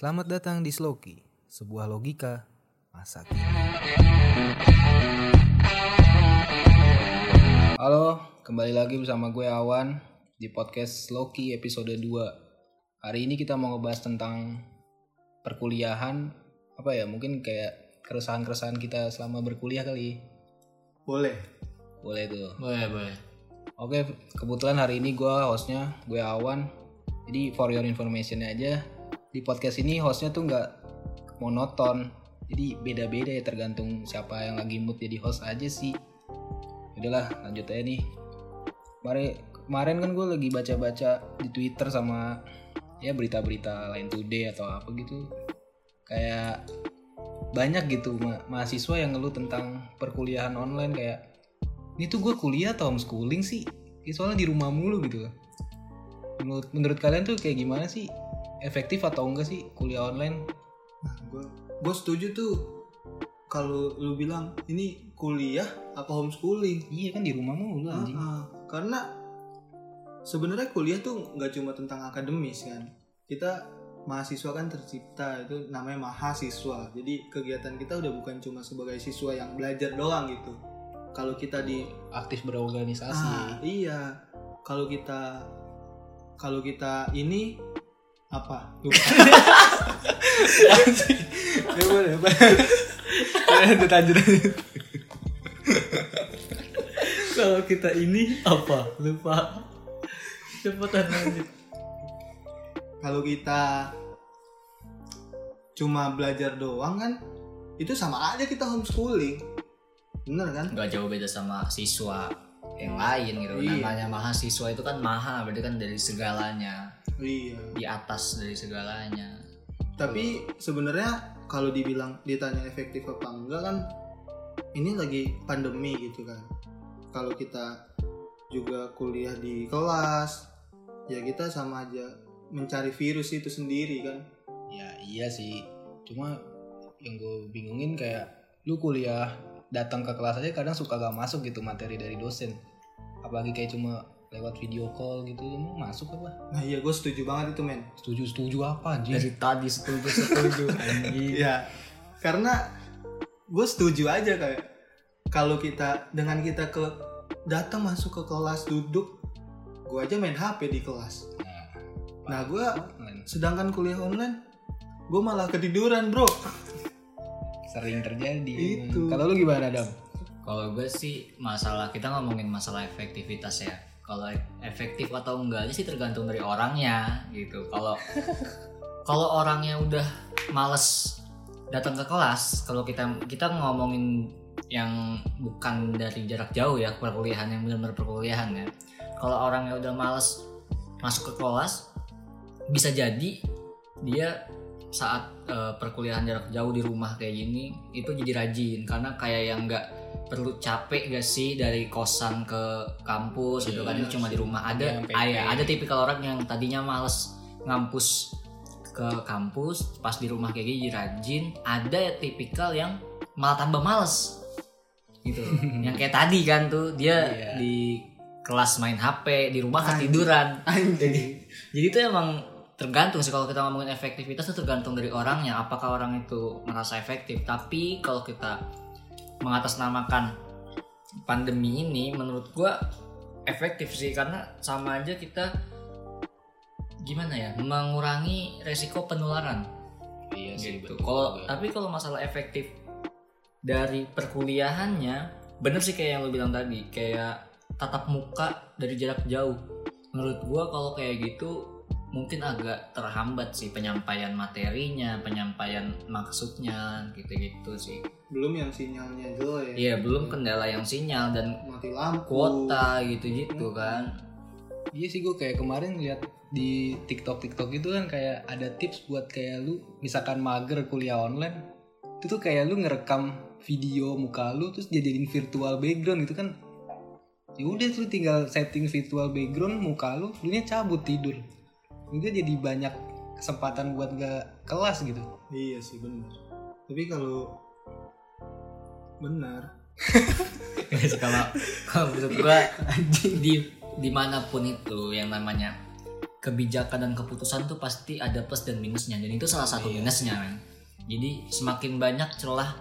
Selamat datang di Sloki, sebuah logika masa kini. Halo, kembali lagi bersama gue Awan di podcast Sloki episode 2. Hari ini kita mau ngebahas tentang perkuliahan apa ya? Mungkin kayak keresahan-keresahan kita selama berkuliah kali. Boleh. Boleh tuh. Boleh, boleh. Oke, kebetulan hari ini gue hostnya, gue Awan. Jadi for your information aja, di podcast ini hostnya tuh nggak monoton. Jadi beda-beda ya tergantung siapa yang lagi mood jadi host aja sih. Udahlah, lanjut aja nih. Kemarin, kemarin kan gue lagi baca-baca di Twitter sama ya berita-berita lain today atau apa gitu. Kayak banyak gitu ma- mahasiswa yang ngeluh tentang perkuliahan online kayak ini tuh gue kuliah atau homeschooling sih Ya, soalnya di rumah mulu gitu menurut menurut kalian tuh kayak gimana sih efektif atau enggak sih kuliah online Nah, gue gue setuju tuh kalau lu bilang ini kuliah apa homeschooling. iya kan di rumah mulu anjing Ah, ah. Karena sebenarnya kuliah tuh nggak cuma tentang akademis kan. Kita mahasiswa kan tercipta itu namanya mahasiswa. Jadi kegiatan kita udah bukan cuma sebagai siswa yang belajar doang gitu. Kalau kita di aktif berorganisasi Ah, iya. Kalau kita kalau kita ini apa? Lupa. ya boleh lanjut lanjut lanjut Kalau kita ini apa? Lupa. Cepetan lanjut. kalau kita cuma belajar doang kan itu sama aja kita homeschooling. Bener kan? Gak jauh beda sama siswa yang lain gitu. Iya. Namanya mahasiswa itu kan maha, berarti kan dari segalanya, Iya. di atas dari segalanya. Tapi sebenarnya kalau dibilang ditanya efektif apa enggak kan ini lagi pandemi gitu kan. Kalau kita juga kuliah di kelas ya kita sama aja mencari virus itu sendiri kan. ya iya sih cuma yang gue bingungin kayak lu kuliah datang ke kelas aja kadang suka gak masuk gitu materi dari dosen apalagi kayak cuma lewat video call gitu emang masuk apa Nah iya gue setuju banget itu men. setuju setuju apa anjing Dari tadi setuju setuju. anjing. Iya. Karena gue setuju aja kayak kalau kita dengan kita ke datang masuk ke kelas duduk, gue aja main HP di kelas. Nah gue Online. sedangkan kuliah online, gue malah ketiduran bro. sering terjadi Itu. kalau lu gimana dam Kalau gue sih masalah kita ngomongin masalah efektivitas ya. Kalau efektif atau enggaknya sih tergantung dari orangnya gitu. Kalau kalau orangnya udah males datang ke kelas, kalau kita kita ngomongin yang bukan dari jarak jauh ya perkuliahan yang benar-benar perkuliahan ya. Kalau orangnya udah males masuk ke kelas, bisa jadi dia saat eh, perkuliahan jarak jauh di rumah kayak gini itu jadi rajin karena kayak yang nggak perlu capek gak sih dari kosan ke kampus gitu kan? Iya itu cuma di rumah. Ada Yang PP. ah, ya, ada tipikal orang yang tadinya males ngampus ke kampus pas di rumah kayak gini jadi rajin ada ya tipikal yang malah tambah males. Gitu. Yang kayak tadi kan tuh dia Iya. di kelas main HP di rumah ketiduran. Anjing. jadi itu emang tergantung sih kalau kita ngomongin efektivitas itu tergantung dari orangnya apakah orang itu merasa efektif. Tapi kalau kita mengatasnamakan pandemi ini menurut gua efektif sih karena sama aja kita gimana ya mengurangi resiko penularan iya sih gitu. Kalau tapi kalau masalah efektif dari perkuliahannya, bener sih kayak yang lu bilang tadi, kayak tatap muka dari jarak jauh. Menurut gua kalau kayak gitu mungkin agak terhambat sih penyampaian materinya, penyampaian maksudnya gitu-gitu sih. Belum yang sinyalnya jelek. Iya, belum kendala yang sinyal dan Mati lampu. kuota gitu-gitu kan. Iya sih gue kayak kemarin lihat di TikTok TikTok itu kan kayak ada tips buat kayak lu misalkan mager kuliah online itu tuh kayak lu ngerekam video muka lu terus jadiin virtual background gitu kan ya udah tuh tinggal setting virtual background muka lu lu nya cabut tidur itu jadi banyak kesempatan buat gak kelas gitu Iya sih benar. Tapi kalau benar. Kalau kalau menurut gua di di mana pun itu yang namanya kebijakan dan keputusan tuh pasti ada plus dan minusnya. Dan itu salah satu Iya. minusnya men. Jadi semakin banyak celah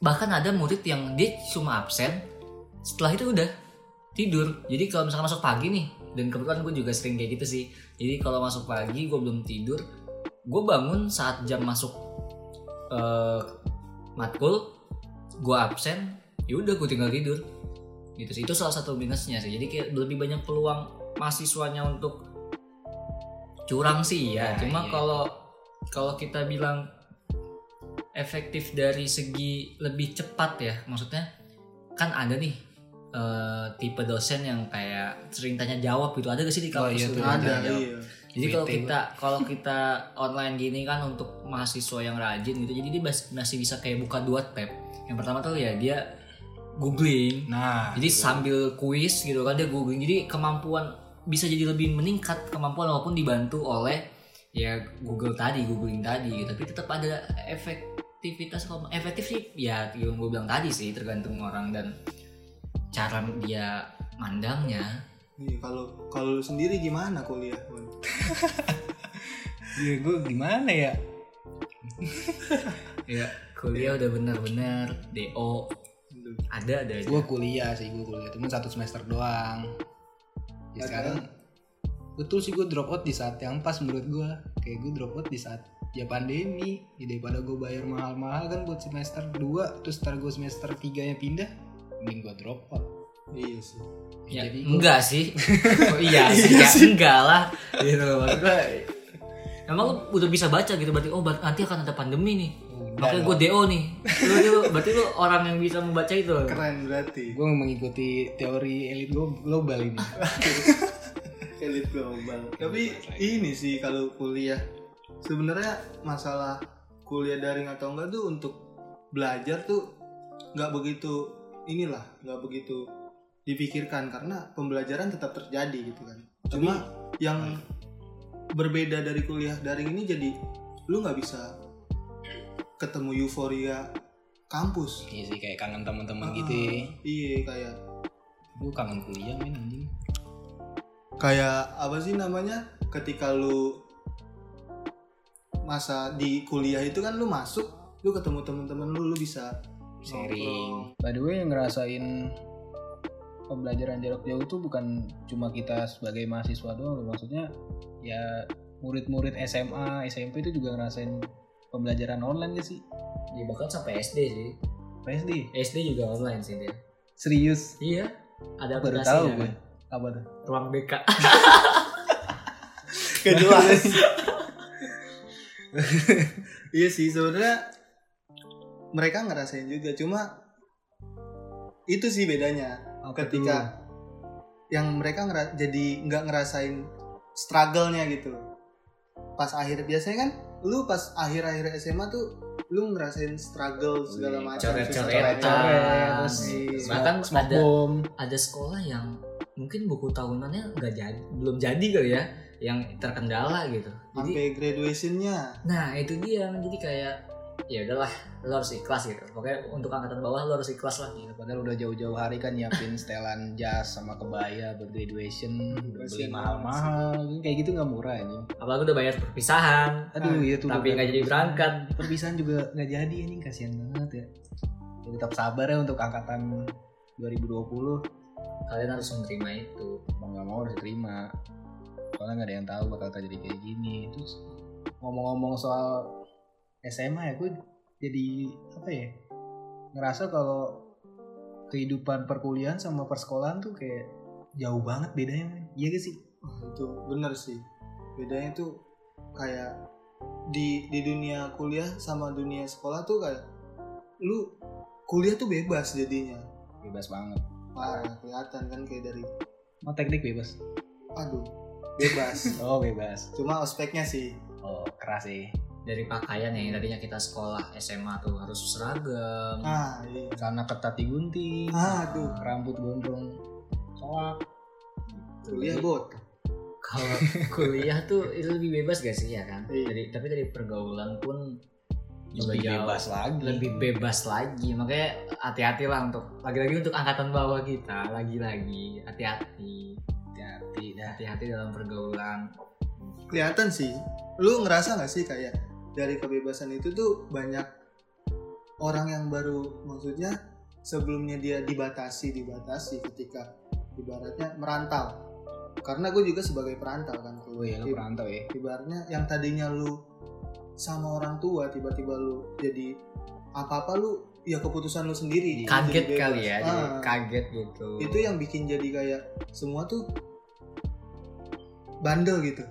bahkan ada murid yang dia cuma absen setelah itu udah tidur. Jadi kalau misalkan masuk pagi nih dan kebetulan gue juga sering kayak gitu sih. Jadi kalau masuk pagi gue belum tidur gue bangun saat jam masuk eh, matkul gue absen ya udah gue tinggal tidur. Gitu sih itu salah satu minusnya sih. Jadi kayak lebih banyak peluang mahasiswanya untuk curang sih ya. Nah, cuma iya. kalau kalau kita bilang efektif dari segi lebih cepat ya maksudnya kan ada nih eh, tipe dosen yang kayak sering tanya jawab gitu. Ada gak sih di Oh, kampus iya lu? tuh, ada ada. iya. Jadi kalau kita kalau kita online gini kan untuk mahasiswa yang rajin gitu. Jadi dia mas- masih bisa kayak buka dua tab yang pertama tuh ya dia googling. Nah, jadi gitu. sambil kuis gitu kan dia googling. Jadi kemampuan bisa jadi lebih meningkat kemampuan walaupun dibantu oleh ya Google tadi googling tadi gitu. tapi tetap ada efektivitas kalau efektif sih? Ya yang gue bilang tadi sih tergantung orang dan cara dia mandangnya. Iya, kalau kalau sendiri gimana kuliah ya gue gimana ya? Ya kuliah udah bener-bener do ada ada aja gue kuliah sih gue kuliah. Cuma satu semester doang. Ya sekarang betul sih gue drop out di saat yang pas menurut gue kayak gue drop out di saat ya pandemi. Ya daripada gue bayar mahal-mahal kan buat semester 2 terus ntar gue semester 3 nya pindah mending gue drop out. Iya sih. Ya, jadi gua- enggak sih. Oh, iya sih ya enggak lah. Gitu gua, emang lu udah bisa baca gitu berarti oh nanti akan ada pandemi nih Makanya gue do nih. Lu, lu- berarti lu orang yang bisa membaca itu. Keren berarti. Gue mengikuti teori elit glo- global ini. Elit global. Tapi ini sih kalau kuliah. Sebenarnya masalah kuliah daring atau enggak tuh untuk belajar tuh nggak begitu inilah nggak begitu dipikirkan karena pembelajaran tetap terjadi gitu kan. Cuma yang berbeda dari kuliah daring ini jadi lu nggak bisa ketemu euforia kampus iya sih kayak kangen teman-teman Ah, gitu ya. iya kayak gue kangen kuliah main anjing kayak apa sih namanya ketika lu masa di kuliah itu kan lu masuk lu ketemu temen-temen lu lu bisa sharing by the way yang ngerasain pembelajaran jarak jauh itu bukan cuma kita sebagai mahasiswa doang loh. maksudnya ya murid-murid SMA SMP itu juga ngerasain pembelajaran online gak sih? Ya bahkan sampai SD sih. PSD SD juga online sih dia serius? Iya ada baru aplikasinya tahu kan? gue. Apa tuh? Ruang BK Gak jelas. Iya sih sebenarnya mereka ngerasain juga cuma itu sih bedanya. Apa ketika yang mereka ngera- jadi nggak ngerasain struggle-nya gitu pas akhir biasanya kan lu pas akhir-akhir SMA tuh lu ngerasain struggle segala Wih, macam coret-coretan. coret-coret terus Iya. Bahkan ada- bomb ada sekolah yang mungkin buku tahunannya nggak jadi belum jadi kali ya yang terkendala gitu. Jadi sampai graduationnya. Nah itu dia jadi kayak ya udahlah lo harus ikhlas gitu. Pokoknya untuk angkatan bawah lo harus ikhlas lah. Gila, padahal udah jauh-jauh hari kan nyiapin setelan jas sama kebaya buat graduation udah beli mahal-mahal. kayak gitu nggak murah ini. Apalagi udah bayar perpisahan. Aduh iya tuh tapi nggak jadi berangkat. perpisahan juga nggak jadi ini kasihan banget ya. Ya, tetap sabar ya untuk angkatan 2020 kalian harus menerima itu. Mau nggak mau harus terima. Soalnya nggak ada yang tahu bakal terjadi kayak gini. Terus ngomong-ngomong soal SMA ya gue jadi apa ya ngerasa kalau kehidupan perkuliahan sama persekolahan tuh kayak jauh banget bedanya men. iya gak sih? Wah, itu bener sih. Bedanya tuh kayak di di dunia kuliah sama dunia sekolah tuh kayak lu kuliah tuh bebas jadinya. Bebas banget. Parah kelihatan kan kayak dari mau teknik bebas? Aduh bebas. Oh bebas. Cuma ospeknya sih. Oh keras sih dari pakaian ya, yang tadinya kita sekolah SMA tuh harus seragam ah iya. karena ketat digunting aduh. rambut gondrong soak kuliah bot kalau kuliah tuh itu lebih bebas gak sih ya kan? Iya. dari tapi dari pergaulan pun juga lebih jauh. bebas lagi. Lebih bebas lagi. Makanya hati-hati lah untuk lagi-lagi untuk angkatan bawah kita lagi-lagi hati-hati. Hati-hati dalam pergaulan. Kelihatan sih. Lu ngerasa nggak sih kayak dari kebebasan itu tuh banyak orang yang baru. Maksudnya sebelumnya dia dibatasi dibatasi ketika ibaratnya merantau. Karena gue juga sebagai perantau kan. Oh iya lu perantau ya? ibaratnya yang tadinya lu sama orang tua tiba-tiba lu jadi apa-apa lu ya keputusan lu sendiri kaget Jadi bebas. kali ya Ah, kaget gitu. Itu yang bikin jadi kayak semua tuh bandel gitu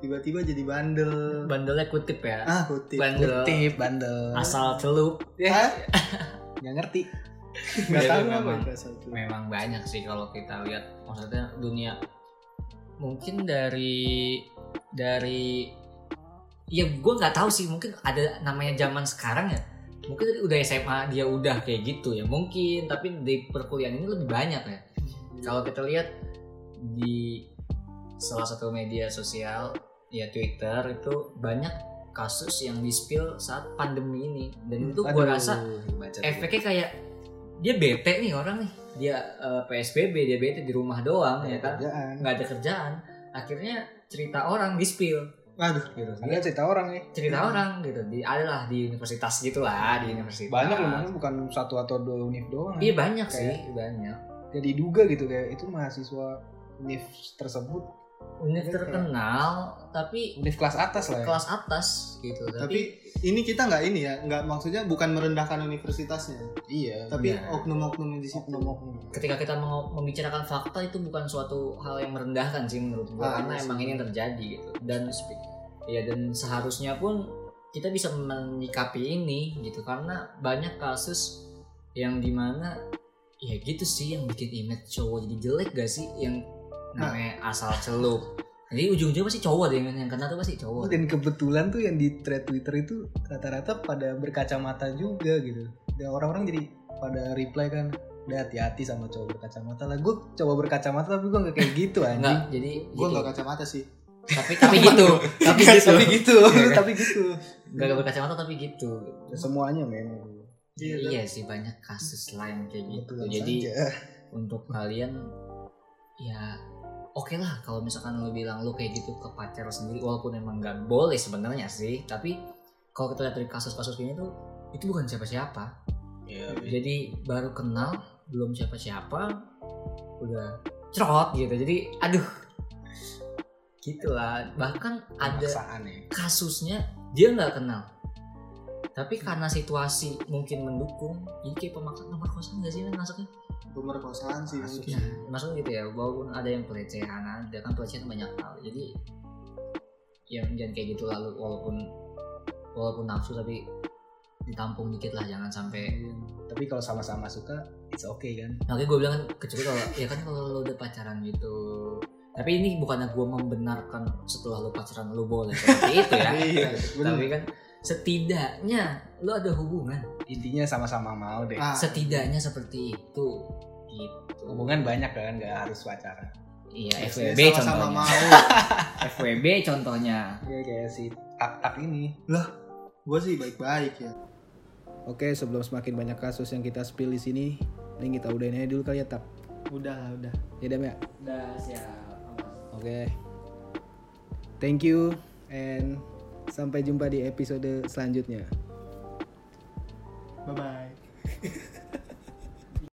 tiba-tiba jadi bandel. Bandelnya kutip ya? Ah kutip. Bandel. Tip bandel. Asal celup. Hah? nggak ngerti. Nggak Jadi tahu memang- apa asal memang banyak sih kalau kita lihat maksudnya dunia. Mungkin dari dari ya gue nggak tahu sih mungkin ada namanya zaman sekarang ya. Mungkin dari udah SMA dia udah kayak gitu ya mungkin. Tapi di perkuliahan ini lebih banyak ya. Kalau kita lihat di salah satu media sosial ya Twitter itu banyak kasus yang di spill saat pandemi ini. Dan itu gue Aduh, rasa efeknya kayak dia bete nih orang nih. Dia eh, PSBB dia bete di rumah doang ya kan? kerjaan. Nggak ada kerjaan. Akhirnya cerita orang di spill Waduh, gitu. Ada cerita orang ya cerita orang gitu. Di adalah di universitas gitulah di universitas. Banyak loh bukan satu atau dua univ doang. Iya banyak Kayak- sih banyak. ya diduga gitu kayak itu mahasiswa univ tersebut univ Kayak- terkenal tapi univ kelas atas lah ya. kelas atas gitu tapi tapi, ini kita nggak ini ya nggak maksudnya bukan merendahkan universitasnya. Iya tapi Iya. oknum-oknum di situ oknum-oknum. Ketika kita mau membicarakan fakta itu bukan suatu hal yang merendahkan sih menurut gue Ah, karena iya emang ini yang terjadi gitu. Dan ya dan seharusnya pun kita bisa menyikapi ini gitu karena banyak kasus yang di mana ya gitu sih yang bikin image cowok jadi jelek gak sih? Yang namanya asal celup. Jadi ujung-ujungnya pasti cowok deh yang kena tuh pasti cowok. Dan kebetulan tuh yang di thread Twitter itu rata-rata pada berkacamata juga gitu. Dan orang-orang jadi pada reply kan udah hati-hati sama cowok berkacamata lah. Gue coba berkacamata tapi gue nggak kayak gitu anjing. enggak jadi gue gitu. nggak kacamata sih. Tapi tapi gitu. Tapi gitu. tapi gitu. Iya kan? tapi gitu. Nggak berkacamata tapi gitu. Semuanya men. Iya, iya sih banyak kasus lain kayak gitu. Jadi saja. untuk kalian ya oke lah kalau misalkan lu bilang lu kayak gitu ke pacar lu sendiri walaupun emang nggak boleh sebenarnya sih tapi kalau kita lihat dari kasus-kasus ini tuh itu bukan siapa-siapa. Iya, jadi baru kenal belum siapa-siapa udah cerot gitu. Jadi aduh. Gitulah. Bahkan ada ya. kasusnya dia nggak kenal. Tapi karena situasi mungkin mendukung jadi kayak pemaksaan pemerkosaan nggak sih masuknya pemerkosaan sih Masuk. mungkin maksudnya gitu ya, walaupun ada yang pelecehan, ada kan pelecehan banyak hal. Jadi ya jangan kayak gitu lalu walaupun walaupun nafsu tapi ditampung dikit lah jangan sampai tapi kalau sama-sama suka it's okay kan? Makanya gue bilang kan kecuali kalau ya kan kalau lo udah pacaran gitu. Tapi ini bukannya gue membenarkan setelah lo pacaran lo boleh seperti itu ya. Iya tapi kan setidaknya lo ada hubungan intinya sama-sama mau deh. Ah, setidaknya seperti itu. Gitu. Hubungan banyak kan nggak harus pacaran. Iya FWB sama-sama contohnya. mau. FWB contohnya. Ya kayak si tak tak ini gue sih baik-baik ya. Oke, sebelum semakin banyak kasus yang kita spill di sini, ini kita udahin aja dulu kali ya, Tak. udah lah udah. Ya, Dam ya. udah siap. Oke. Thank you and sampai jumpa di episode selanjutnya. 拜拜。